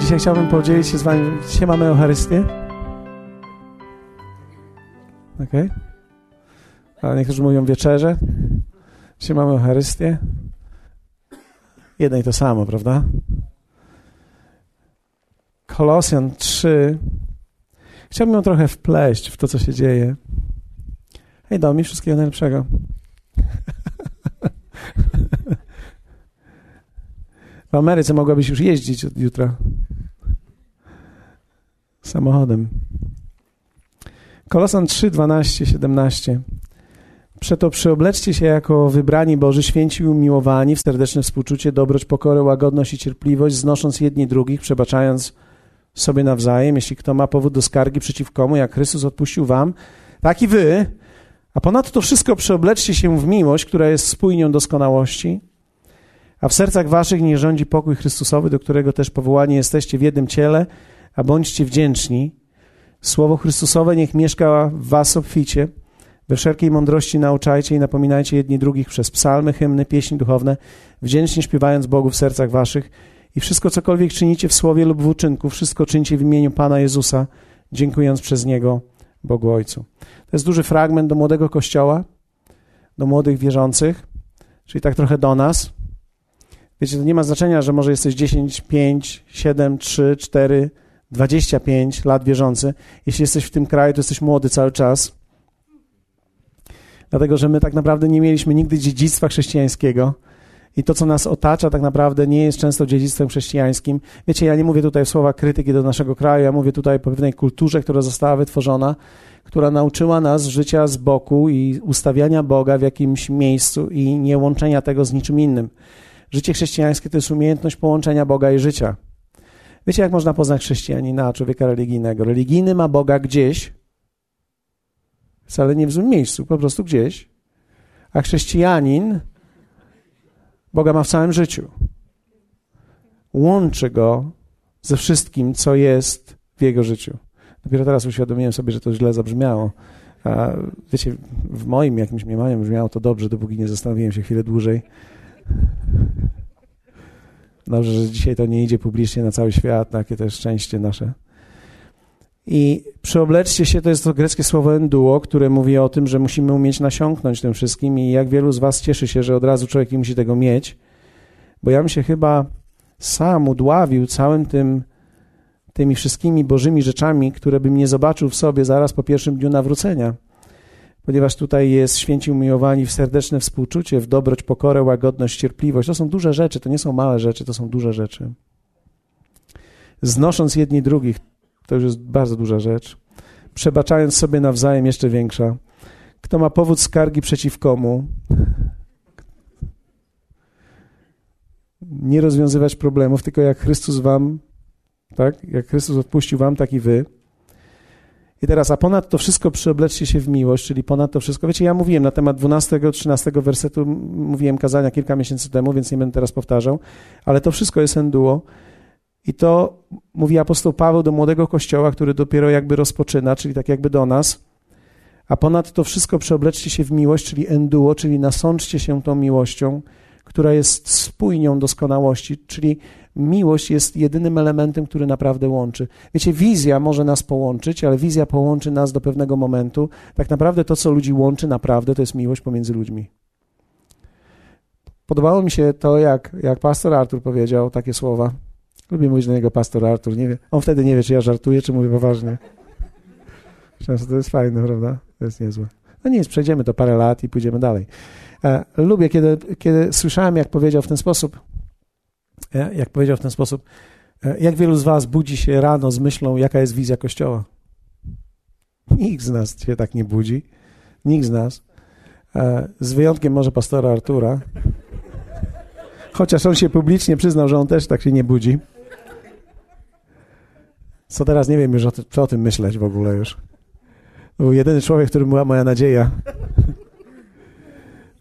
Dzisiaj chciałbym podzielić się z Wami. Dzisiaj mamy Eucharystię. Okej. Okay. niektórzy mówią wieczerze. Dzisiaj mamy Eucharystię. Jedno i to samo, prawda? Kolosjan 3. Chciałbym ją trochę wpleść w to, co się dzieje. Hej, dał mi wszystkiego najlepszego. W Ameryce mogłabyś już jeździć od jutra samochodem. Kolosan 3, 12, 17. Przeto przyobleczcie się jako wybrani Boży, święci i umiłowani w serdeczne współczucie, dobroć, pokorę, łagodność i cierpliwość, znosząc jedni drugich, przebaczając sobie nawzajem, jeśli kto ma powód do skargi przeciw komu, jak Chrystus odpuścił wam, tak i wy. A ponadto to wszystko przeobleczcie się w miłość, która jest spójnią doskonałości, a w sercach waszych niech rządzi pokój Chrystusowy, do którego też powołani jesteście w jednym ciele, a bądźcie wdzięczni. Słowo Chrystusowe niech mieszka w was obficie. We wszelkiej mądrości nauczajcie i napominajcie jedni drugich przez psalmy, hymny, pieśni duchowne, wdzięcznie śpiewając Bogu w sercach waszych. I wszystko, cokolwiek czynicie w słowie lub w uczynku, wszystko czyńcie w imieniu Pana Jezusa, dziękując przez Niego Bogu Ojcu. To jest duży fragment do młodego kościoła, do młodych wierzących, czyli tak trochę do nas. Wiecie, to nie ma znaczenia, że może jesteś 10, 5, 7, 3, 4, 25 lat wierzący. Jeśli jesteś w tym kraju, to jesteś młody cały czas. Dlatego, że my tak naprawdę nie mieliśmy nigdy dziedzictwa chrześcijańskiego. I to, co nas otacza, tak naprawdę nie jest często dziedzictwem chrześcijańskim. Wiecie, ja nie mówię tutaj słowa krytyki do naszego kraju, ja mówię tutaj o pewnej kulturze, która została wytworzona, która nauczyła nas życia z boku i ustawiania Boga w jakimś miejscu i nie łączenia tego z niczym innym. Życie chrześcijańskie to jest umiejętność połączenia Boga i życia. Wiecie, jak można poznać chrześcijanina, człowieka religijnego? Religijny ma Boga gdzieś, wcale nie w złym miejscu, po prostu gdzieś, a chrześcijanin Boga ma w całym życiu. Łączy go ze wszystkim, co jest w jego życiu. Dopiero teraz uświadomiłem sobie, że to źle zabrzmiało. A wiecie, w moim jakimś mniemaniu brzmiało to dobrze, dopóki nie zastanowiłem się chwilę dłużej. Dobrze, że dzisiaj to nie idzie publicznie na cały świat, takie jest szczęście nasze. I przyobleczcie się, to jest to greckie słowo enduo, które mówi o tym, że musimy umieć nasiąknąć tym wszystkim i jak wielu z was cieszy się, że od razu człowiek nie musi tego mieć, bo ja bym się chyba sam udławił całym tym, tymi wszystkimi bożymi rzeczami, które bym nie zobaczył w sobie zaraz po pierwszym dniu nawrócenia ponieważ tutaj jest święci umiłowani w serdeczne współczucie, w dobroć, pokorę, łagodność, cierpliwość. To są duże rzeczy, to nie są małe rzeczy, to są duże rzeczy. Znosząc jedni drugich, to już jest bardzo duża rzecz. Przebaczając sobie nawzajem, jeszcze większa. Kto ma powód skargi przeciw komu, nie rozwiązywać problemów, tylko jak Chrystus wam, tak? Jak Chrystus odpuścił wam, tak i wy. I teraz, a ponad to wszystko przyobleczcie się w miłość, czyli ponad to wszystko. Wiecie, ja mówiłem na temat 12-13 wersetu, mówiłem kazania kilka miesięcy temu, więc nie będę teraz powtarzał, ale to wszystko jest enduo. I to mówi apostoł Paweł do młodego kościoła, który dopiero jakby rozpoczyna, czyli tak jakby do nas. A ponad to wszystko przeobleczcie się w miłość, czyli enduo, czyli nasączcie się tą miłością, która jest spójnią doskonałości, czyli miłość jest jedynym elementem, który naprawdę łączy. Wiecie, wizja może nas połączyć, ale wizja połączy nas do pewnego momentu. Tak naprawdę to, co ludzi łączy, naprawdę to jest miłość pomiędzy ludźmi. Podobało mi się to, jak, jak pastor Artur powiedział takie słowa. Lubię mówić do niego pastor Artur. Nie wie, on wtedy nie wie, czy ja żartuję, czy mówię poważnie. Często to jest fajne, prawda? To jest niezłe. No nic, przejdziemy to parę lat i pójdziemy dalej. E, lubię, kiedy, kiedy słyszałem, jak powiedział w ten sposób, e, jak powiedział w ten sposób, e, jak wielu z was budzi się rano z myślą, jaka jest wizja Kościoła? Nikt z nas się tak nie budzi. Nikt z nas. Z wyjątkiem może pastora Artura. Chociaż on się publicznie przyznał, że on też tak się nie budzi. Co teraz nie wiem już o, co o tym myśleć w ogóle już. Był jedyny człowiek, który była moja nadzieja.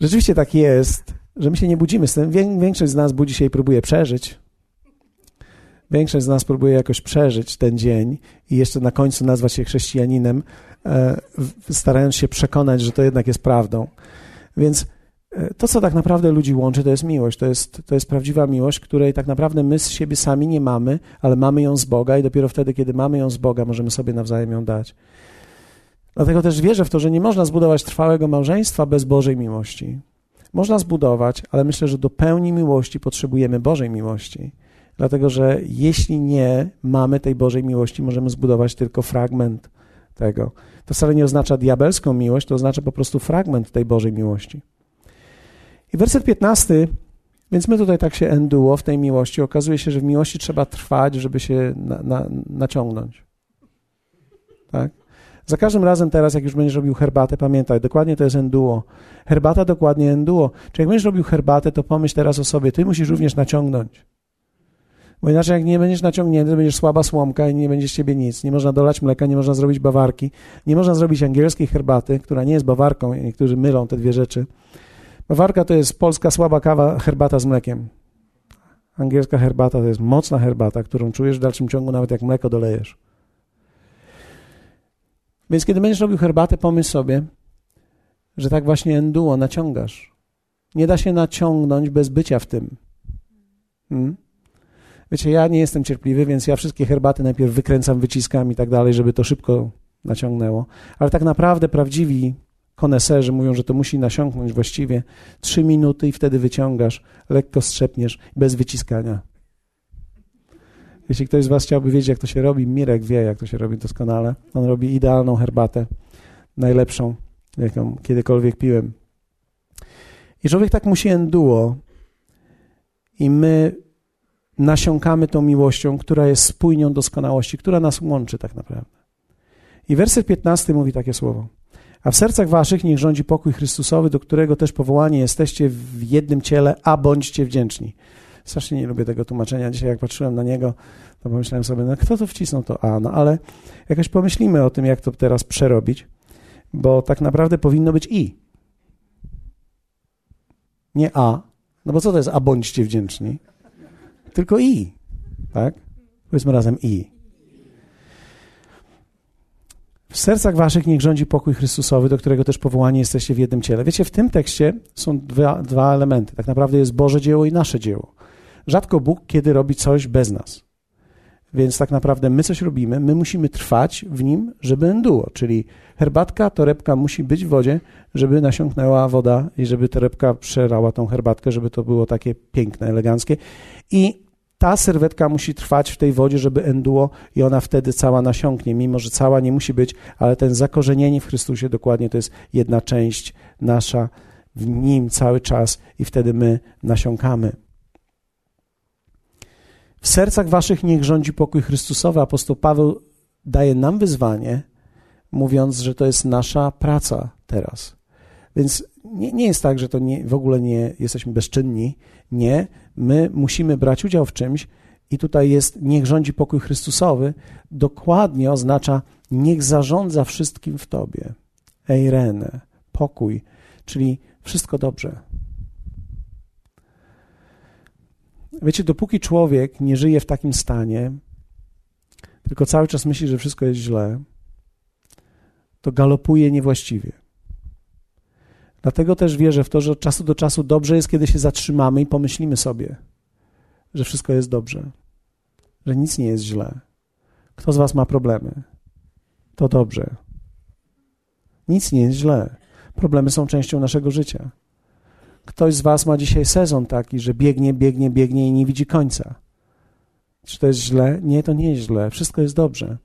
Rzeczywiście tak jest, że my się nie budzimy z tym. Większość z nas budzi się i próbuje przeżyć. Większość z nas próbuje jakoś przeżyć ten dzień i jeszcze na końcu nazwać się chrześcijaninem, e, starając się przekonać, że to jednak jest prawdą. Więc E, to, co tak naprawdę ludzi łączy, to jest miłość. To jest, to jest prawdziwa miłość, której tak naprawdę my z siebie sami nie mamy, ale mamy ją z Boga i dopiero wtedy, kiedy mamy ją z Boga, możemy sobie nawzajem ją dać. Dlatego też wierzę w to, że nie można zbudować trwałego małżeństwa bez Bożej miłości. Można zbudować, ale myślę, że do pełni miłości potrzebujemy Bożej miłości. Dlatego, że jeśli nie mamy tej Bożej miłości, możemy zbudować tylko fragment tego. To wcale nie oznacza diabelską miłość, to oznacza po prostu fragment tej Bożej miłości. I werset 15, więc my tutaj tak się enduło w tej miłości. Okazuje się, że w miłości trzeba trwać, żeby się na, na, naciągnąć. Tak? Za każdym razem teraz, jak już będziesz robił herbatę, pamiętaj, dokładnie to jest enduo. Herbata dokładnie enduo. Czyli jak będziesz robił herbatę, to pomyśl teraz o sobie, ty musisz również naciągnąć. Bo inaczej jak nie będziesz naciągnięty, będziesz słaba słomka i nie będzie z ciebie nic. Nie można dolać mleka, nie można zrobić bawarki, nie można zrobić angielskiej herbaty, która nie jest bawarką, niektórzy mylą te dwie rzeczy. Bawarka to jest polska słaba kawa, herbata z mlekiem. Angielska herbata to jest mocna herbata, którą czujesz w dalszym ciągu nawet jak mleko dolejesz. Więc kiedy będziesz robił herbatę, pomyśl sobie, że tak właśnie enduo naciągasz. Nie da się naciągnąć bez bycia w tym. Hmm? Wiecie, ja nie jestem cierpliwy, więc ja wszystkie herbaty najpierw wykręcam, wyciskam i tak dalej, żeby to szybko naciągnęło. Ale tak naprawdę prawdziwi koneserzy mówią, że to musi nasiąknąć właściwie trzy minuty i wtedy wyciągasz, lekko strzepniesz, bez wyciskania. Jeśli ktoś z Was chciałby wiedzieć, jak to się robi, Mirek wie, jak to się robi doskonale. On robi idealną herbatę, najlepszą, jaką kiedykolwiek piłem. I człowiek tak musi enduo i my nasiąkamy tą miłością, która jest spójnią doskonałości, która nas łączy tak naprawdę. I werset 15 mówi takie słowo. A w sercach waszych niech rządzi pokój Chrystusowy, do którego też powołani jesteście w jednym ciele, a bądźcie wdzięczni. Strasznie nie lubię tego tłumaczenia. Dzisiaj jak patrzyłem na niego, to pomyślałem sobie, no kto to wcisnął to A? No ale jakoś pomyślimy o tym, jak to teraz przerobić, bo tak naprawdę powinno być I. Nie A. No bo co to jest a bądźcie wdzięczni? Tylko I. Tak? Powiedzmy razem I. W sercach waszych niech rządzi pokój Chrystusowy, do którego też powołani jesteście w jednym ciele. Wiecie, w tym tekście są dwa, dwa elementy. Tak naprawdę jest Boże dzieło i nasze dzieło. Rzadko Bóg kiedy robi coś bez nas. Więc tak naprawdę my coś robimy, my musimy trwać w nim, żeby enduło, czyli herbatka, torebka musi być w wodzie, żeby nasiąknęła woda i żeby torebka przerała tą herbatkę, żeby to było takie piękne, eleganckie. I ta serwetka musi trwać w tej wodzie, żeby enduło i ona wtedy cała nasiąknie, mimo że cała nie musi być, ale ten zakorzenienie w Chrystusie dokładnie to jest jedna część nasza w Nim cały czas i wtedy my nasiąkamy. W sercach waszych niech rządzi pokój Chrystusowy. Apostoł Paweł daje nam wyzwanie, mówiąc, że to jest nasza praca teraz. Więc nie, nie jest tak, że to nie, w ogóle nie jesteśmy bezczynni. Nie, my musimy brać udział w czymś i tutaj jest niech rządzi pokój Chrystusowy. Dokładnie oznacza niech zarządza wszystkim w Tobie. Eirene, pokój, czyli wszystko dobrze. Wiecie, dopóki człowiek nie żyje w takim stanie, tylko cały czas myśli, że wszystko jest źle, to galopuje niewłaściwie. Dlatego też wierzę w to, że od czasu do czasu dobrze jest, kiedy się zatrzymamy i pomyślimy sobie, że wszystko jest dobrze, że nic nie jest źle. Kto z Was ma problemy? To dobrze. Nic nie jest źle. Problemy są częścią naszego życia. Ktoś z Was ma dzisiaj sezon taki, że biegnie, biegnie, biegnie i nie widzi końca. Czy to jest źle? Nie, to nie jest źle. Wszystko jest dobrze.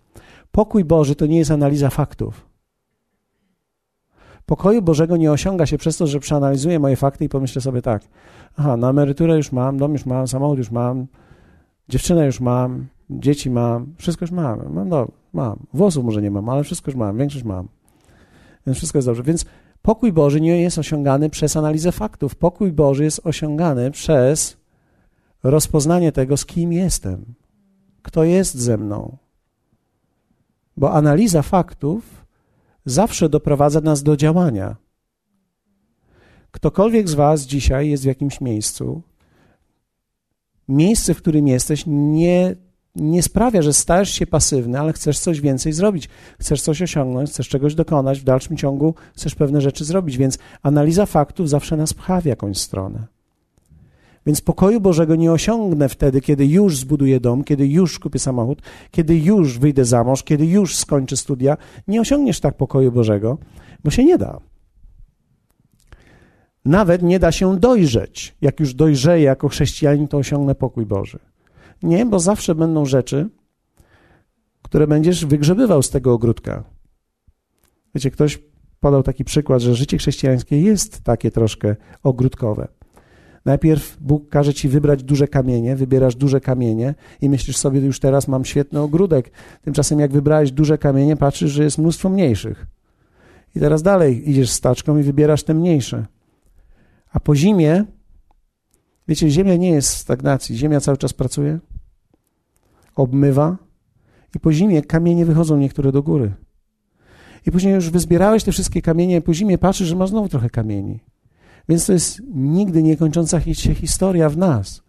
Pokój Boży to nie jest analiza faktów. Pokoju Bożego nie osiąga się przez to, że przeanalizuję moje fakty i pomyślę sobie tak. Aha, na emeryturę już mam, dom już mam, samochód już mam, dziewczynę już mam, dzieci mam, wszystko już mam. Mam, do, mam. Włosów może nie mam, ale wszystko już mam, większość mam. Więc wszystko jest dobrze. Więc Pokój Boży nie jest osiągany przez analizę faktów. Pokój Boży jest osiągany przez rozpoznanie tego, z kim jestem, kto jest ze mną. Bo analiza faktów zawsze doprowadza nas do działania. Ktokolwiek z Was dzisiaj jest w jakimś miejscu, miejsce, w którym jesteś, nie nie sprawia, że stajesz się pasywny, ale chcesz coś więcej zrobić, chcesz coś osiągnąć, chcesz czegoś dokonać, w dalszym ciągu chcesz pewne rzeczy zrobić, więc analiza faktów zawsze nas pcha w jakąś stronę. Więc pokoju Bożego nie osiągnę wtedy, kiedy już zbuduję dom, kiedy już kupię samochód, kiedy już wyjdę za mąż, kiedy już skończę studia. Nie osiągniesz tak pokoju Bożego, bo się nie da. Nawet nie da się dojrzeć. Jak już dojrzeję jako chrześcijanin, to osiągnę pokój Boży. Nie, bo zawsze będą rzeczy, które będziesz wygrzebywał z tego ogródka. Wiecie, ktoś podał taki przykład, że życie chrześcijańskie jest takie troszkę ogródkowe. Najpierw Bóg każe ci wybrać duże kamienie, wybierasz duże kamienie i myślisz sobie, już teraz mam świetny ogródek. Tymczasem jak wybrałeś duże kamienie, patrzysz, że jest mnóstwo mniejszych. I teraz dalej idziesz z taczką i wybierasz te mniejsze. A po zimie, wiecie, ziemia nie jest w stagnacji, ziemia cały czas pracuje, obmywa i po zimie kamienie wychodzą niektóre do góry. I później już wyzbierałeś te wszystkie kamienie, po zimie patrzysz, że masz znowu trochę kamieni. Więc to jest nigdy niekończąca się historia w nas.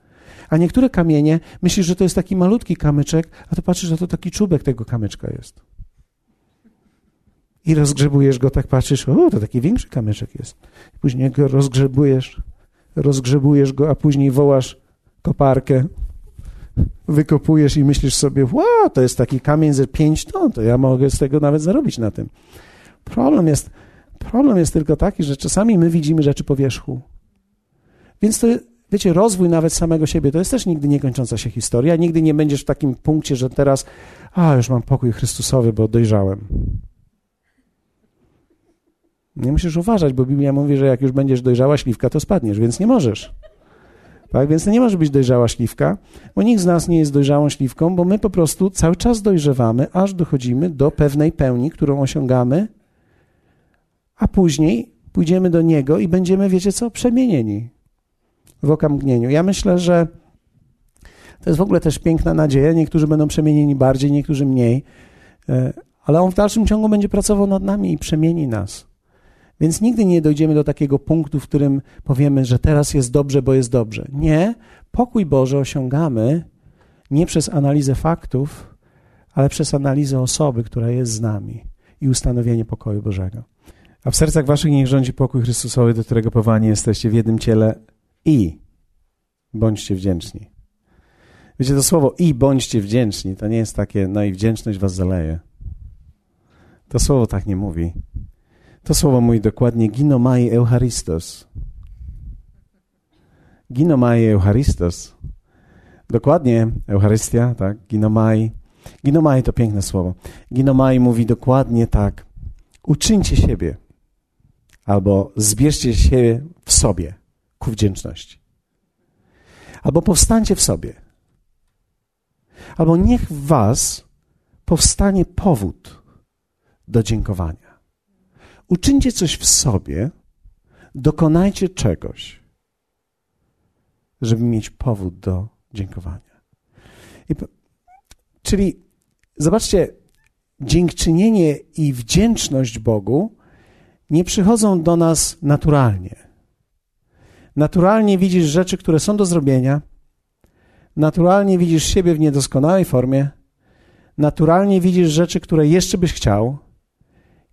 A niektóre kamienie, myślisz, że to jest taki malutki kamyczek, a to patrzysz, że to taki czubek tego kamyczka jest. I rozgrzebujesz go, tak patrzysz, o, to taki większy kamyczek jest. Później go rozgrzebujesz, rozgrzebujesz go, a później wołasz koparkę, wykopujesz i myślisz sobie, wow, to jest taki kamień ze 5 ton, to ja mogę z tego nawet zarobić na tym. Problem jest, problem jest tylko taki, że czasami my widzimy rzeczy po wierzchu. Więc to, wiecie, rozwój nawet samego siebie to jest też nigdy niekończąca się historia. Nigdy nie będziesz w takim punkcie, że teraz, a już mam pokój Chrystusowy, bo dojrzałem. Nie musisz uważać, bo Biblia mówi, że jak już będziesz dojrzała śliwka, to spadniesz, więc nie możesz. Tak? Więc to nie może być dojrzała śliwka, bo nikt z nas nie jest dojrzałą śliwką, bo my po prostu cały czas dojrzewamy, aż dochodzimy do pewnej pełni, którą osiągamy, a później pójdziemy do Niego i będziemy, wiecie co, przemienieni w okamgnieniu. Ja myślę, że to jest w ogóle też piękna nadzieja. Niektórzy będą przemienieni bardziej, niektórzy mniej, e, ale On w dalszym ciągu będzie pracował nad nami i przemieni nas. Więc nigdy nie dojdziemy do takiego punktu, w którym powiemy, że teraz jest dobrze, bo jest dobrze. Nie, pokój Boży osiągamy nie przez analizę faktów, ale przez analizę osoby, która jest z nami i ustanowienie pokoju Bożego. A w sercach waszych niech rządzi pokój Chrystusowy, do którego powani jesteście w jednym ciele i bądźcie wdzięczni. Wiecie, to słowo i bądźcie wdzięczni to nie jest takie, no i wdzięczność was zaleje. To słowo tak nie mówi. To słowo mówi dokładnie ginomai eucharistos. Ginomai eucharistos. Dokładnie Eucharystia, tak? Ginomai. Ginomai to piękne słowo. Ginomai mówi dokładnie tak. Uczyńcie siebie albo zbierzcie się w sobie ku wdzięczności. Albo powstańcie w sobie. Albo niech w was powstanie powód do dziękowania. Uczyńcie coś w sobie, dokonajcie czegoś, żeby mieć powód do dziękowania. I, czyli zobaczcie, dziękczynienie i wdzięczność Bogu nie przychodzą do nas naturalnie. Naturalnie widzisz rzeczy, które są do zrobienia, naturalnie widzisz siebie w niedoskonałej formie, naturalnie widzisz rzeczy, które jeszcze byś chciał,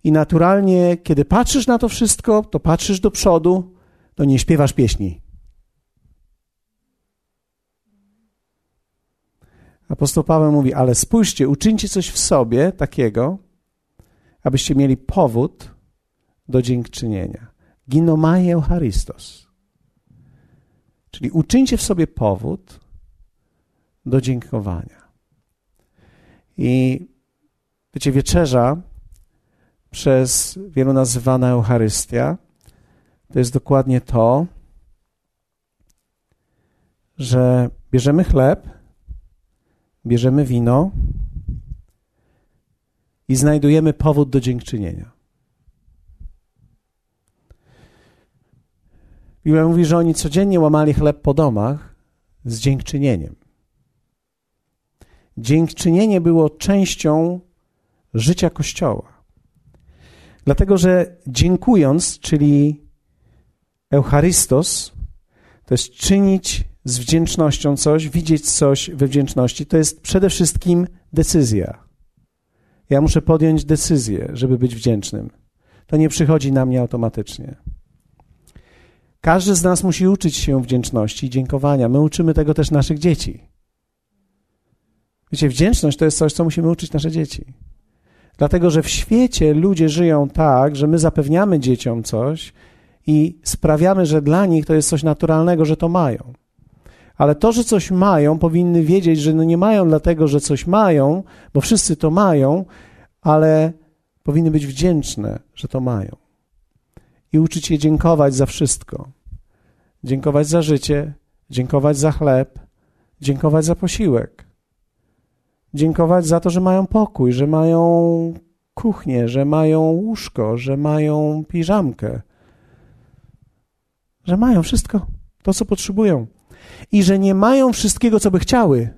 i naturalnie, kiedy patrzysz na to wszystko, to patrzysz do przodu, to nie śpiewasz pieśni. Apostoł Paweł mówi, ale spójrzcie, uczyńcie coś w sobie takiego, abyście mieli powód do dziękczynienia. Ginomai Eucharystos. Czyli uczyńcie w sobie powód do dziękowania. I wiecie, wieczerza przez wielu nazywana Eucharystia, to jest dokładnie to, że bierzemy chleb, bierzemy wino i znajdujemy powód do dziękczynienia. Biblia mówi, że oni codziennie łamali chleb po domach z dziękczynieniem. Dziękczynienie było częścią życia Kościoła. Dlatego, że dziękując, czyli Eucharystos, to jest czynić z wdzięcznością coś, widzieć coś we wdzięczności, to jest przede wszystkim decyzja. Ja muszę podjąć decyzję, żeby być wdzięcznym. To nie przychodzi na mnie automatycznie. Każdy z nas musi uczyć się wdzięczności i dziękowania. My uczymy tego też naszych dzieci. Wiecie, wdzięczność to jest coś, co musimy uczyć nasze dzieci. Dlatego, że w świecie ludzie żyją tak, że my zapewniamy dzieciom coś i sprawiamy, że dla nich to jest coś naturalnego, że to mają. Ale to, że coś mają, powinny wiedzieć, że no nie mają dlatego, że coś mają, bo wszyscy to mają, ale powinny być wdzięczne, że to mają. I uczyć je dziękować za wszystko. Dziękować za życie, dziękować za chleb, dziękować za posiłek. Dziękować za to, że mają pokój, że mają kuchnię, że mają łóżko, że mają piżamkę, że mają wszystko, to co potrzebują. I że nie mają wszystkiego, co by chciały.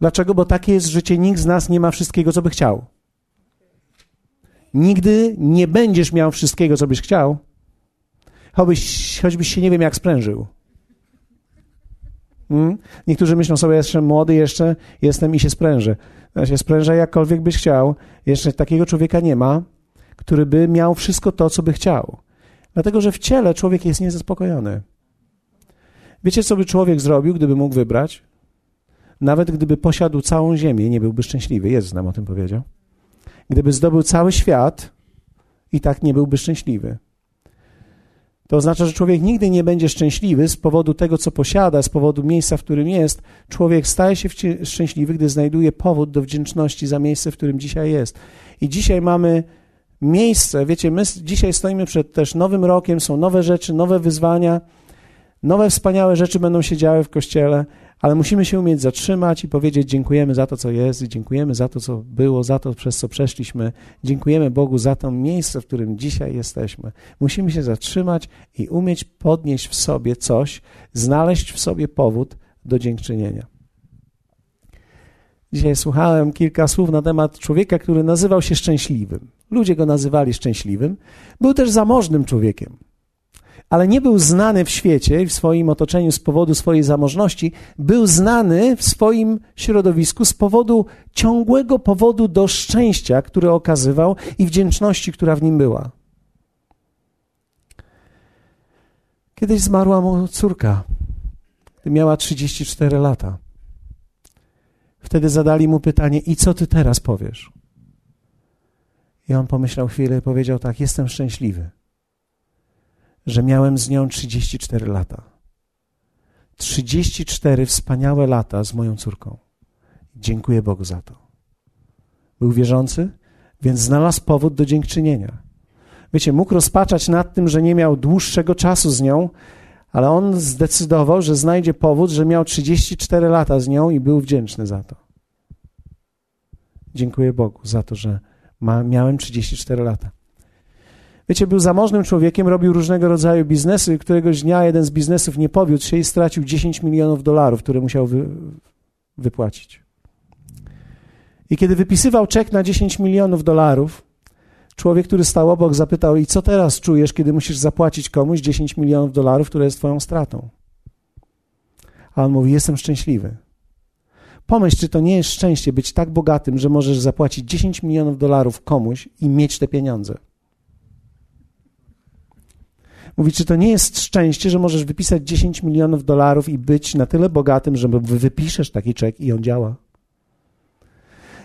Dlaczego? Bo takie jest życie. Nikt z nas nie ma wszystkiego, co by chciał. Nigdy nie będziesz miał wszystkiego, co byś chciał, choćbyś, choćbyś się nie wiem jak sprężył. Hmm? Niektórzy myślą sobie, jeszcze młody jeszcze jestem i się sprężę. Ja się sprężę jakkolwiek byś chciał. Jeszcze takiego człowieka nie ma, który by miał wszystko to, co by chciał. Dlatego, że w ciele człowiek jest niezaspokojony. Wiecie, co by człowiek zrobił, gdyby mógł wybrać? Nawet gdyby posiadł całą ziemię, nie byłby szczęśliwy. Jezus nam o tym powiedział. Gdyby zdobył cały świat, i tak nie byłby szczęśliwy. To oznacza, że człowiek nigdy nie będzie szczęśliwy z powodu tego, co posiada, z powodu miejsca, w którym jest. Człowiek staje się szczęśliwy, gdy znajduje powód do wdzięczności za miejsce, w którym dzisiaj jest. I dzisiaj mamy miejsce, wiecie, my dzisiaj stoimy przed też nowym rokiem, są nowe rzeczy, nowe wyzwania, nowe wspaniałe rzeczy będą się działy w kościele, ale musimy się umieć zatrzymać i powiedzieć: Dziękujemy za to, co jest, dziękujemy za to, co było, za to, przez co przeszliśmy. Dziękujemy Bogu za to miejsce, w którym dzisiaj jesteśmy. Musimy się zatrzymać i umieć podnieść w sobie coś, znaleźć w sobie powód do dziękczynienia. Dzisiaj słuchałem kilka słów na temat człowieka, który nazywał się szczęśliwym. Ludzie go nazywali szczęśliwym. Był też zamożnym człowiekiem ale nie był znany w świecie i w swoim otoczeniu z powodu swojej zamożności, był znany w swoim środowisku z powodu ciągłego powodu do szczęścia, które okazywał i wdzięczności, która w nim była. Kiedyś zmarła mu córka, gdy miała 34 lata. Wtedy zadali mu pytanie: I co ty teraz powiesz? I on pomyślał chwilę i powiedział tak: Jestem szczęśliwy że miałem z nią 34 lata. 34 wspaniałe lata z moją córką. Dziękuję Bogu za to. Był wierzący, więc znalazł powód do dziękczynienia. Wiecie, mógł rozpaczać nad tym, że nie miał dłuższego czasu z nią, ale on zdecydował, że znajdzie powód, że miał 34 lata z nią i był wdzięczny za to. Dziękuję Bogu za to, że ma, miałem 34 lata. Wiecie, był zamożnym człowiekiem, robił różnego rodzaju biznesy. Któregoś dnia jeden z biznesów nie powiódł się i stracił 10 milionów dolarów, które musiał wy, wypłacić. I kiedy wypisywał czek na 10 milionów dolarów, człowiek, który stał obok, zapytał: I co teraz czujesz, kiedy musisz zapłacić komuś 10 milionów dolarów, które jest Twoją stratą? A on mówi: Jestem szczęśliwy. Pomyśl, czy to nie jest szczęście być tak bogatym, że możesz zapłacić 10 milionów dolarów komuś i mieć te pieniądze. Mówi, czy to nie jest szczęście, że możesz wypisać 10 milionów dolarów i być na tyle bogatym, że wypiszesz taki czek i on działa.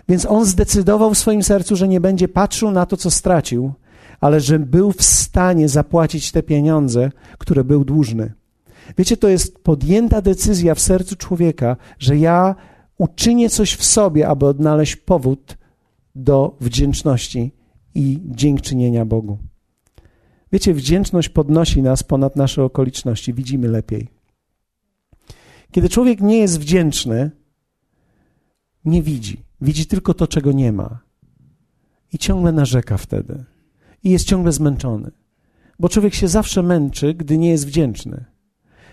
Więc on zdecydował w swoim sercu, że nie będzie patrzył na to, co stracił, ale że był w stanie zapłacić te pieniądze, które był dłużny. Wiecie, to jest podjęta decyzja w sercu człowieka, że ja uczynię coś w sobie, aby odnaleźć powód do wdzięczności i dziękczynienia Bogu. Wiecie, wdzięczność podnosi nas ponad nasze okoliczności, widzimy lepiej. Kiedy człowiek nie jest wdzięczny, nie widzi. Widzi tylko to, czego nie ma. I ciągle narzeka wtedy. I jest ciągle zmęczony. Bo człowiek się zawsze męczy, gdy nie jest wdzięczny.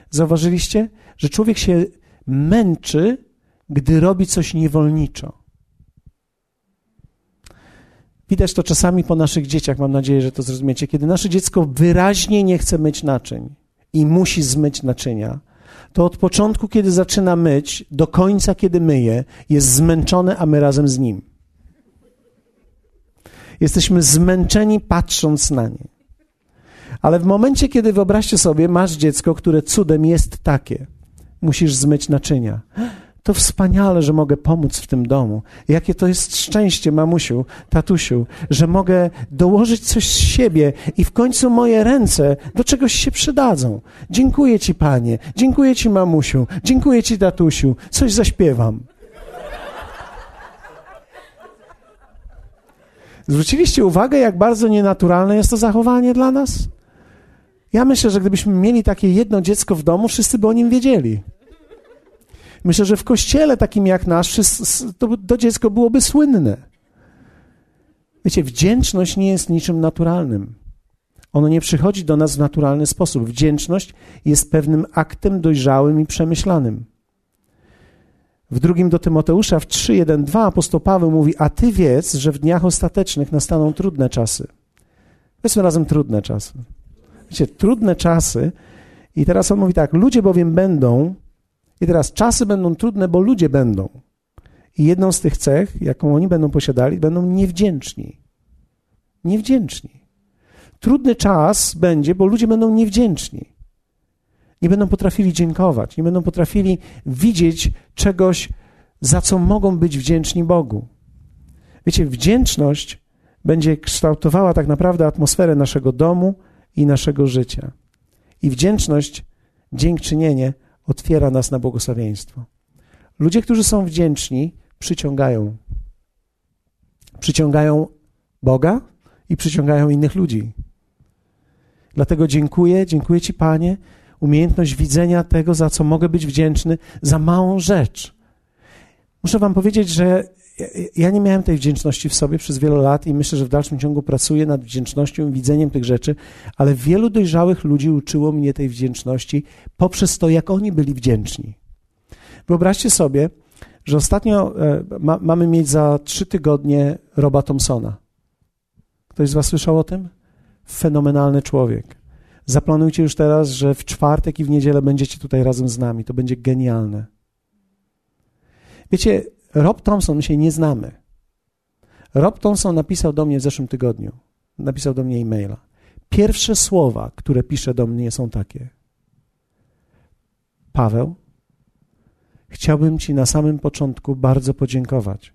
Zauważyliście, że człowiek się męczy, gdy robi coś niewolniczo. Widać to czasami po naszych dzieciach, mam nadzieję, że to zrozumiecie. Kiedy nasze dziecko wyraźnie nie chce myć naczyń i musi zmyć naczynia, to od początku, kiedy zaczyna myć, do końca, kiedy myje, jest zmęczony, a my razem z nim. Jesteśmy zmęczeni patrząc na nie. Ale w momencie, kiedy wyobraźcie sobie, masz dziecko, które cudem jest takie, musisz zmyć naczynia. To wspaniale, że mogę pomóc w tym domu. Jakie to jest szczęście, mamusiu, tatusiu, że mogę dołożyć coś z siebie i w końcu moje ręce do czegoś się przydadzą. Dziękuję Ci, Panie, dziękuję Ci, mamusiu, dziękuję Ci, tatusiu, coś zaśpiewam. Zwróciliście uwagę, jak bardzo nienaturalne jest to zachowanie dla nas? Ja myślę, że gdybyśmy mieli takie jedno dziecko w domu, wszyscy by o nim wiedzieli. Myślę, że w kościele takim jak nasz, to, to dziecko byłoby słynne. Wiecie, wdzięczność nie jest niczym naturalnym. Ono nie przychodzi do nas w naturalny sposób. Wdzięczność jest pewnym aktem dojrzałym i przemyślanym. W drugim do Tymoteusza w 3:1-2 apostoł Paweł mówi: A ty wiedz, że w dniach ostatecznych nastaną trudne czasy. Powiedzmy razem trudne czasy. Wiecie, trudne czasy. I teraz on mówi tak: Ludzie bowiem będą, i teraz czasy będą trudne, bo ludzie będą. I jedną z tych cech, jaką oni będą posiadali, będą niewdzięczni. Niewdzięczni. Trudny czas będzie, bo ludzie będą niewdzięczni. Nie będą potrafili dziękować, nie będą potrafili widzieć czegoś, za co mogą być wdzięczni Bogu. Wiecie, wdzięczność będzie kształtowała tak naprawdę atmosferę naszego domu i naszego życia. I wdzięczność, dziękczynienie otwiera nas na błogosławieństwo. Ludzie, którzy są wdzięczni, przyciągają. Przyciągają Boga i przyciągają innych ludzi. Dlatego dziękuję, dziękuję Ci, Panie, umiejętność widzenia tego, za co mogę być wdzięczny, za małą rzecz. Muszę Wam powiedzieć, że ja nie miałem tej wdzięczności w sobie przez wiele lat i myślę, że w dalszym ciągu pracuję nad wdzięcznością i widzeniem tych rzeczy, ale wielu dojrzałych ludzi uczyło mnie tej wdzięczności poprzez to, jak oni byli wdzięczni. Wyobraźcie sobie, że ostatnio e, ma, mamy mieć za trzy tygodnie Roba Thompsona. Ktoś z Was słyszał o tym? Fenomenalny człowiek. Zaplanujcie już teraz, że w czwartek i w niedzielę będziecie tutaj razem z nami. To będzie genialne. Wiecie, Rob Thompson, my się nie znamy. Rob Thompson napisał do mnie w zeszłym tygodniu. Napisał do mnie e-maila. Pierwsze słowa, które pisze do mnie są takie. Paweł, chciałbym Ci na samym początku bardzo podziękować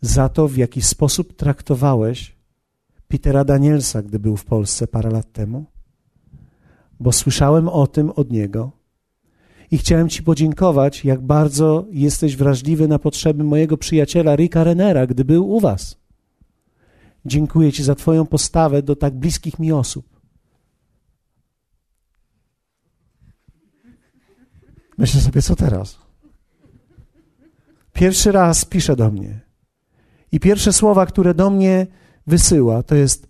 za to, w jaki sposób traktowałeś Petera Danielsa, gdy był w Polsce parę lat temu, bo słyszałem o tym od niego i chciałem Ci podziękować, jak bardzo jesteś wrażliwy na potrzeby mojego przyjaciela Ricka Renera, gdy był u Was. Dziękuję Ci za Twoją postawę do tak bliskich mi osób. Myślę sobie, co teraz? Pierwszy raz pisze do mnie. I pierwsze słowa, które do mnie wysyła, to jest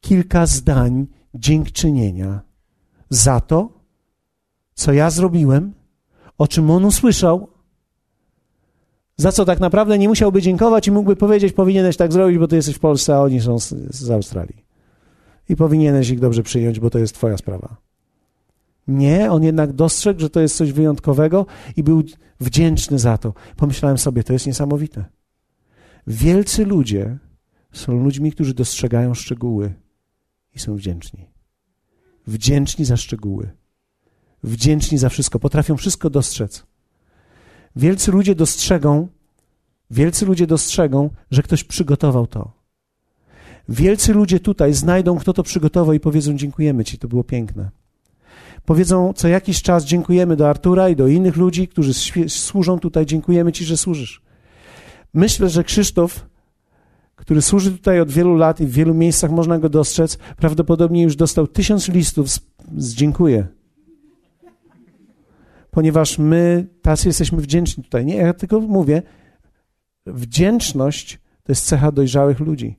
kilka zdań dziękczynienia za to, co ja zrobiłem, o czym on usłyszał, za co tak naprawdę nie musiałby dziękować i mógłby powiedzieć, powinieneś tak zrobić, bo ty jesteś w Polsce, a oni są z, z Australii. I powinieneś ich dobrze przyjąć, bo to jest twoja sprawa. Nie, on jednak dostrzegł, że to jest coś wyjątkowego i był wdzięczny za to. Pomyślałem sobie, to jest niesamowite. Wielcy ludzie są ludźmi, którzy dostrzegają szczegóły i są wdzięczni. Wdzięczni za szczegóły wdzięczni za wszystko, potrafią wszystko dostrzec. Wielcy ludzie dostrzegą, wielcy ludzie dostrzegą, że ktoś przygotował to. Wielcy ludzie tutaj znajdą, kto to przygotował i powiedzą: Dziękujemy Ci, to było piękne. Powiedzą co jakiś czas: Dziękujemy do Artura i do innych ludzi, którzy służą tutaj, dziękujemy Ci, że służysz. Myślę, że Krzysztof, który służy tutaj od wielu lat i w wielu miejscach można go dostrzec, prawdopodobnie już dostał tysiąc listów z, z dziękuję ponieważ my tacy jesteśmy wdzięczni tutaj. Nie, ja tylko mówię, wdzięczność to jest cecha dojrzałych ludzi.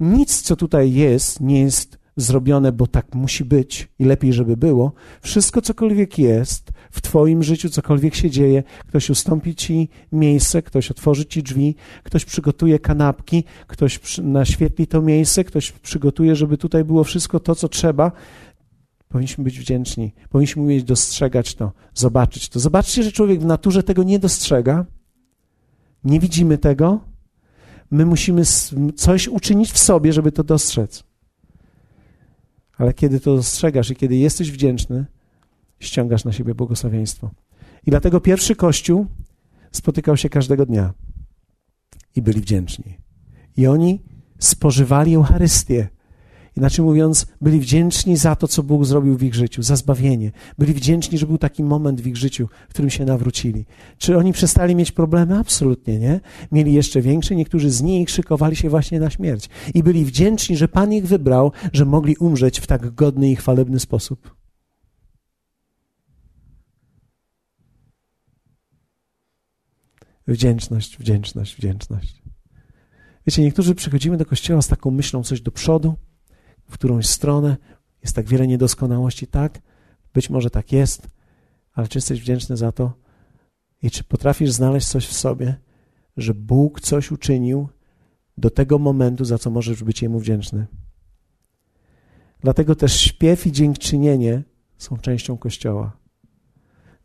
Nic, co tutaj jest, nie jest zrobione, bo tak musi być i lepiej, żeby było. Wszystko, cokolwiek jest w Twoim życiu, cokolwiek się dzieje, ktoś ustąpi Ci miejsce, ktoś otworzy Ci drzwi, ktoś przygotuje kanapki, ktoś naświetli to miejsce, ktoś przygotuje, żeby tutaj było wszystko to, co trzeba. Powinniśmy być wdzięczni, powinniśmy umieć dostrzegać to, zobaczyć to. Zobaczcie, że człowiek w naturze tego nie dostrzega, nie widzimy tego. My musimy coś uczynić w sobie, żeby to dostrzec. Ale kiedy to dostrzegasz i kiedy jesteś wdzięczny, ściągasz na siebie błogosławieństwo. I dlatego pierwszy kościół spotykał się każdego dnia i byli wdzięczni. I oni spożywali Eucharystię. Inaczej mówiąc, byli wdzięczni za to, co Bóg zrobił w ich życiu, za zbawienie. Byli wdzięczni, że był taki moment w ich życiu, w którym się nawrócili. Czy oni przestali mieć problemy? Absolutnie nie. Mieli jeszcze większe. Niektórzy z nich szykowali się właśnie na śmierć. I byli wdzięczni, że Pan ich wybrał, że mogli umrzeć w tak godny i chwalebny sposób. Wdzięczność, wdzięczność, wdzięczność. Wiecie, niektórzy przychodzimy do kościoła z taką myślą coś do przodu, w którąś stronę, jest tak wiele niedoskonałości, tak, być może tak jest, ale czy jesteś wdzięczny za to i czy potrafisz znaleźć coś w sobie, że Bóg coś uczynił do tego momentu, za co możesz być Jemu wdzięczny. Dlatego też śpiew i dziękczynienie są częścią Kościoła.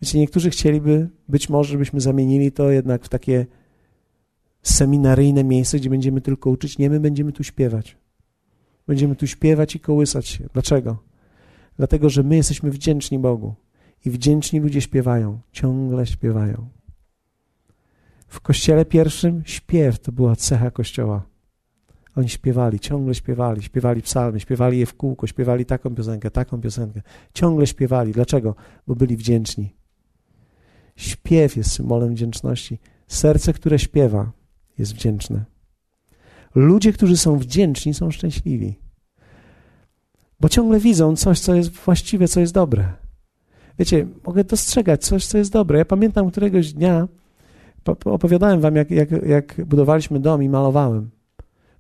Wiecie, niektórzy chcieliby, być może, żebyśmy zamienili to jednak w takie seminaryjne miejsce, gdzie będziemy tylko uczyć. Nie, my będziemy tu śpiewać. Będziemy tu śpiewać i kołysać się. Dlaczego? Dlatego, że my jesteśmy wdzięczni Bogu. I wdzięczni ludzie śpiewają, ciągle śpiewają. W kościele pierwszym śpiew to była cecha kościoła. Oni śpiewali, ciągle śpiewali, śpiewali psalmy, śpiewali je w kółko, śpiewali taką piosenkę, taką piosenkę. Ciągle śpiewali. Dlaczego? Bo byli wdzięczni. Śpiew jest symbolem wdzięczności. Serce, które śpiewa, jest wdzięczne. Ludzie, którzy są wdzięczni, są szczęśliwi. Bo ciągle widzą coś, co jest właściwe, co jest dobre. Wiecie, mogę dostrzegać coś, co jest dobre. Ja pamiętam któregoś dnia, opowiadałem wam, jak, jak, jak budowaliśmy dom i malowałem.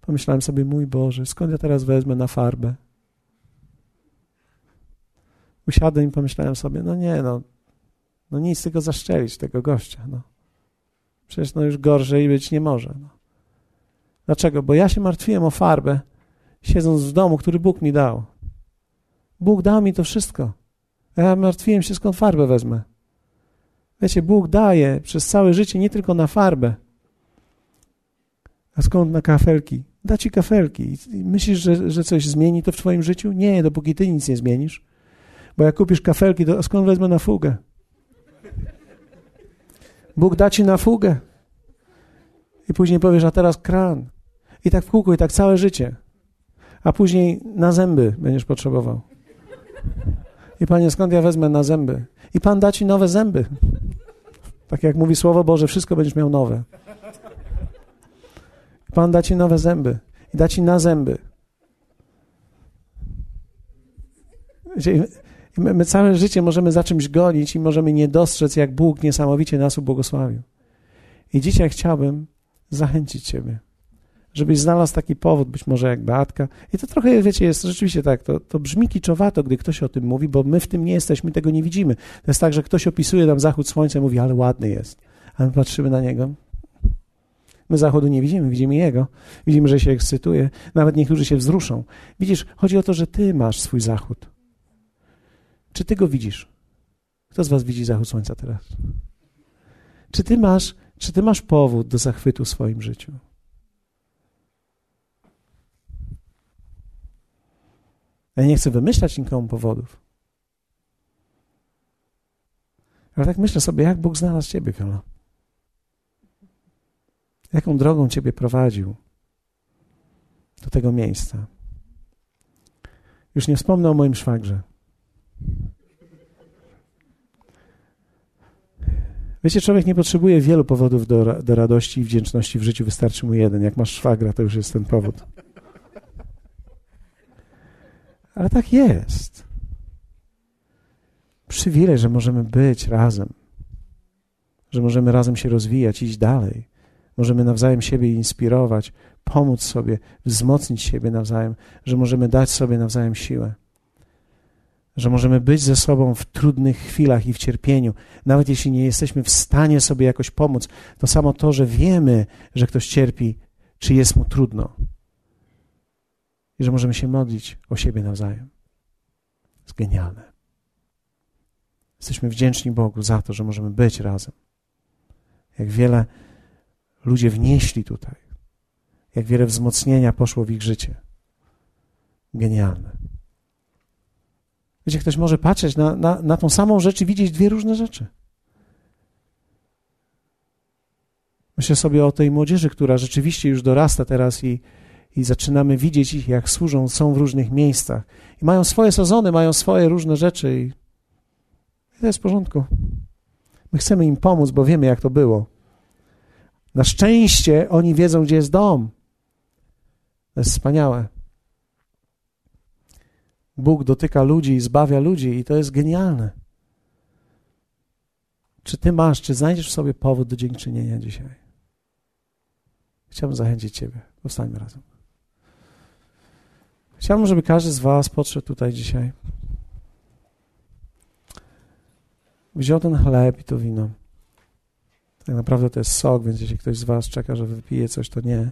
Pomyślałem sobie, mój Boże, skąd ja teraz wezmę na farbę? Usiadłem i pomyślałem sobie, no nie, no, no nic, tylko zaszczelić tego gościa. No. Przecież no już gorzej być nie może. No. Dlaczego? Bo ja się martwiłem o farbę, siedząc w domu, który Bóg mi dał. Bóg dał mi to wszystko. Ja martwiłem się, skąd farbę wezmę. Wiecie, Bóg daje przez całe życie nie tylko na farbę. A skąd na kafelki? Da ci kafelki. Myślisz, że, że coś zmieni to w twoim życiu? Nie, dopóki ty nic nie zmienisz. Bo jak kupisz kafelki, to skąd wezmę na fugę? Bóg da ci na fugę. I później powiesz, a teraz kran. I tak w kółko, i tak całe życie. A później na zęby będziesz potrzebował. I Panie, skąd ja wezmę na zęby? I Pan da ci nowe zęby. Tak jak mówi Słowo Boże, wszystko będziesz miał nowe. Pan da ci nowe zęby i da ci na zęby. My, my całe życie możemy za czymś gonić i możemy nie dostrzec, jak Bóg niesamowicie nas ubłogosławił. I dzisiaj chciałbym zachęcić Ciebie, żebyś znalazł taki powód, być może jak Beatka. I to trochę, wiecie, jest rzeczywiście tak, to, to brzmi kiczowato, gdy ktoś o tym mówi, bo my w tym nie jesteśmy, tego nie widzimy. To jest tak, że ktoś opisuje nam zachód słońca i mówi, ale ładny jest. A my patrzymy na niego. My zachodu nie widzimy, widzimy jego. Widzimy, że się ekscytuje. Nawet niektórzy się wzruszą. Widzisz, chodzi o to, że ty masz swój zachód. Czy ty go widzisz? Kto z was widzi zachód słońca teraz? Czy ty masz, czy ty masz powód do zachwytu w swoim życiu? Ja nie chcę wymyślać nikomu powodów. Ale tak myślę sobie, jak Bóg znalazł ciebie, Fiola. Jaką drogą ciebie prowadził do tego miejsca. Już nie wspomnę o moim szwagrze. Wiecie, człowiek nie potrzebuje wielu powodów do, do radości i wdzięczności w życiu, wystarczy mu jeden. Jak masz szwagra, to już jest ten powód. Ale tak jest. Przywilej, że możemy być razem, że możemy razem się rozwijać, iść dalej. Możemy nawzajem siebie inspirować, pomóc sobie, wzmocnić siebie nawzajem, że możemy dać sobie nawzajem siłę że możemy być ze sobą w trudnych chwilach i w cierpieniu, nawet jeśli nie jesteśmy w stanie sobie jakoś pomóc. To samo to, że wiemy, że ktoś cierpi, czy jest mu trudno. I że możemy się modlić o siebie nawzajem. genialne. Jesteśmy wdzięczni Bogu za to, że możemy być razem. Jak wiele ludzie wnieśli tutaj, jak wiele wzmocnienia poszło w ich życie. Genialne. Wiecie, ktoś może patrzeć na, na, na tą samą rzecz i widzieć dwie różne rzeczy. Myślę sobie o tej młodzieży, która rzeczywiście już dorasta teraz i, i zaczynamy widzieć ich, jak służą, są w różnych miejscach. I mają swoje sezony, mają swoje różne rzeczy i, i to jest w porządku. My chcemy im pomóc, bo wiemy, jak to było. Na szczęście oni wiedzą, gdzie jest dom. To jest wspaniałe. Bóg dotyka ludzi i zbawia ludzi, i to jest genialne. Czy ty masz, czy znajdziesz w sobie powód do dziękczynienia dzisiaj? Chciałbym zachęcić Ciebie. Powstańmy razem. Chciałbym, żeby każdy z Was podszedł tutaj dzisiaj. Wziął ten chleb i to wino. Tak naprawdę to jest sok, więc jeśli ktoś z Was czeka, że wypije coś, to nie.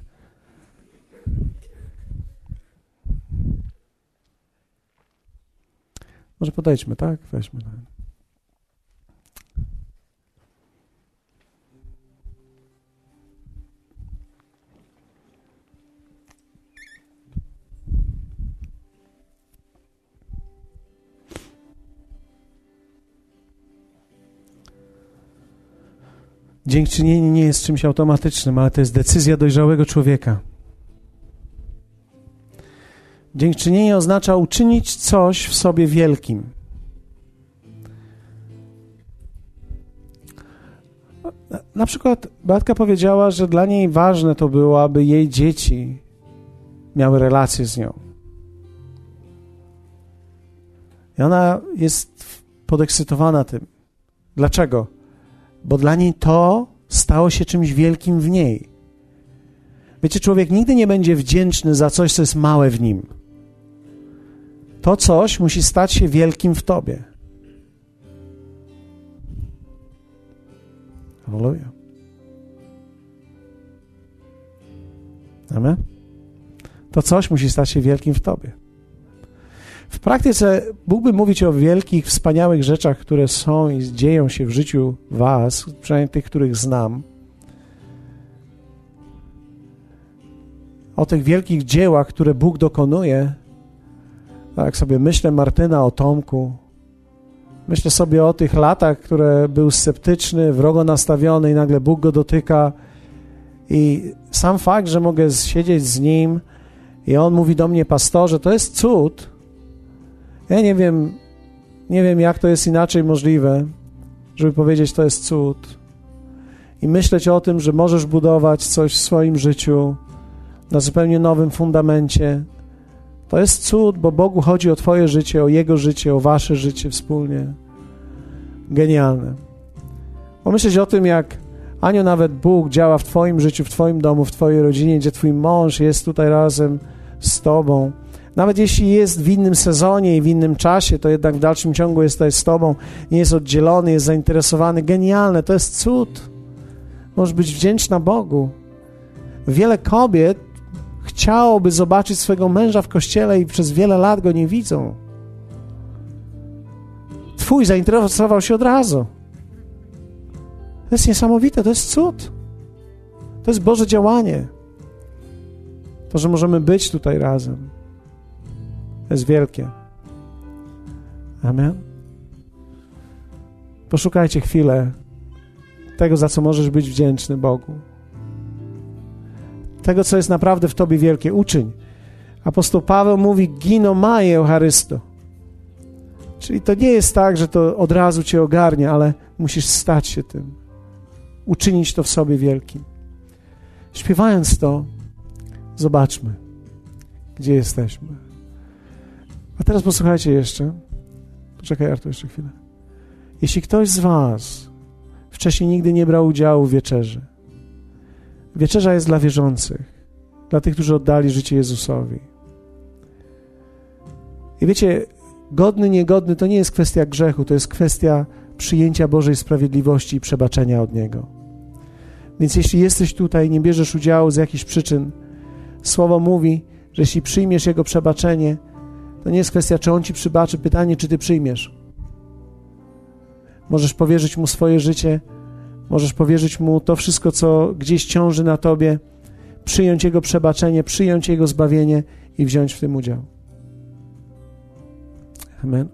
Może podejdźmy, tak? Weźmy. Dziękczynienie nie jest czymś automatycznym, ale to jest decyzja dojrzałego człowieka. Dziękczynienie oznacza uczynić coś w sobie wielkim. Na przykład Beatka powiedziała, że dla niej ważne to było, aby jej dzieci miały relacje z nią. I ona jest podekscytowana tym. Dlaczego? Bo dla niej to stało się czymś wielkim w niej. Wiecie, człowiek nigdy nie będzie wdzięczny za coś, co jest małe w nim to coś musi stać się wielkim w tobie. Halleluja. Amen? To coś musi stać się wielkim w tobie. W praktyce mógłbym mówić o wielkich, wspaniałych rzeczach, które są i dzieją się w życiu Was, przynajmniej tych, których znam. O tych wielkich dziełach, które Bóg dokonuje, tak sobie myślę Martyna o Tomku, myślę sobie o tych latach, które był sceptyczny, wrogo nastawiony i nagle Bóg go dotyka i sam fakt, że mogę siedzieć z nim i on mówi do mnie, pastorze, to jest cud. Ja nie wiem, nie wiem jak to jest inaczej możliwe, żeby powiedzieć, to jest cud. I myśleć o tym, że możesz budować coś w swoim życiu na zupełnie nowym fundamencie, to jest cud, bo Bogu chodzi o Twoje życie, o Jego życie, o Wasze życie wspólnie. Genialne. Pomyśleć o tym, jak Anio, nawet Bóg działa w Twoim życiu, w Twoim domu, w Twojej rodzinie, gdzie Twój mąż jest tutaj razem z Tobą. Nawet jeśli jest w innym sezonie i w innym czasie, to jednak w dalszym ciągu jest tutaj z Tobą, nie jest oddzielony, jest zainteresowany. Genialne, to jest cud. Możesz być wdzięczna Bogu. Wiele kobiet chciałoby zobaczyć swego męża w kościele i przez wiele lat go nie widzą. Twój zainteresował się od razu. To jest niesamowite, to jest cud. To jest Boże działanie. To, że możemy być tutaj razem, to jest wielkie. Amen. Poszukajcie chwilę tego, za co możesz być wdzięczny Bogu tego, co jest naprawdę w Tobie wielkie. Uczyń. Apostoł Paweł mówi gino maje Eucharysto. Czyli to nie jest tak, że to od razu Cię ogarnia, ale musisz stać się tym. Uczynić to w sobie wielkim. Śpiewając to, zobaczmy, gdzie jesteśmy. A teraz posłuchajcie jeszcze. Poczekaj, Artur, jeszcze chwilę. Jeśli ktoś z Was wcześniej nigdy nie brał udziału w wieczerzy, Wieczerza jest dla wierzących, dla tych, którzy oddali życie Jezusowi. I wiecie, godny, niegodny to nie jest kwestia grzechu, to jest kwestia przyjęcia Bożej sprawiedliwości i przebaczenia od Niego. Więc jeśli jesteś tutaj nie bierzesz udziału z jakichś przyczyn, Słowo mówi, że jeśli przyjmiesz Jego przebaczenie, To nie jest kwestia, czy On ci przybaczy, pytanie, czy ty przyjmiesz. Możesz powierzyć Mu swoje życie, możesz powierzyć Mu to wszystko, co gdzieś ciąży na tobie, przyjąć Jego przebaczenie, przyjąć Jego zbawienie i wziąć w tym udział. Amen.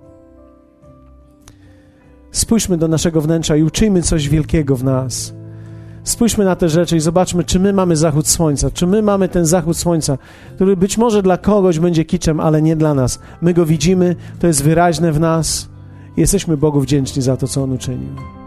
Spójrzmy do naszego wnętrza i uczyjmy coś wielkiego w nas. Spójrzmy na te rzeczy i zobaczmy, czy my mamy zachód słońca, czy my mamy ten zachód słońca, który być może dla kogoś będzie kiczem, ale nie dla nas. My go widzimy, to jest wyraźne w nas jesteśmy Bogu wdzięczni za to, co On uczynił.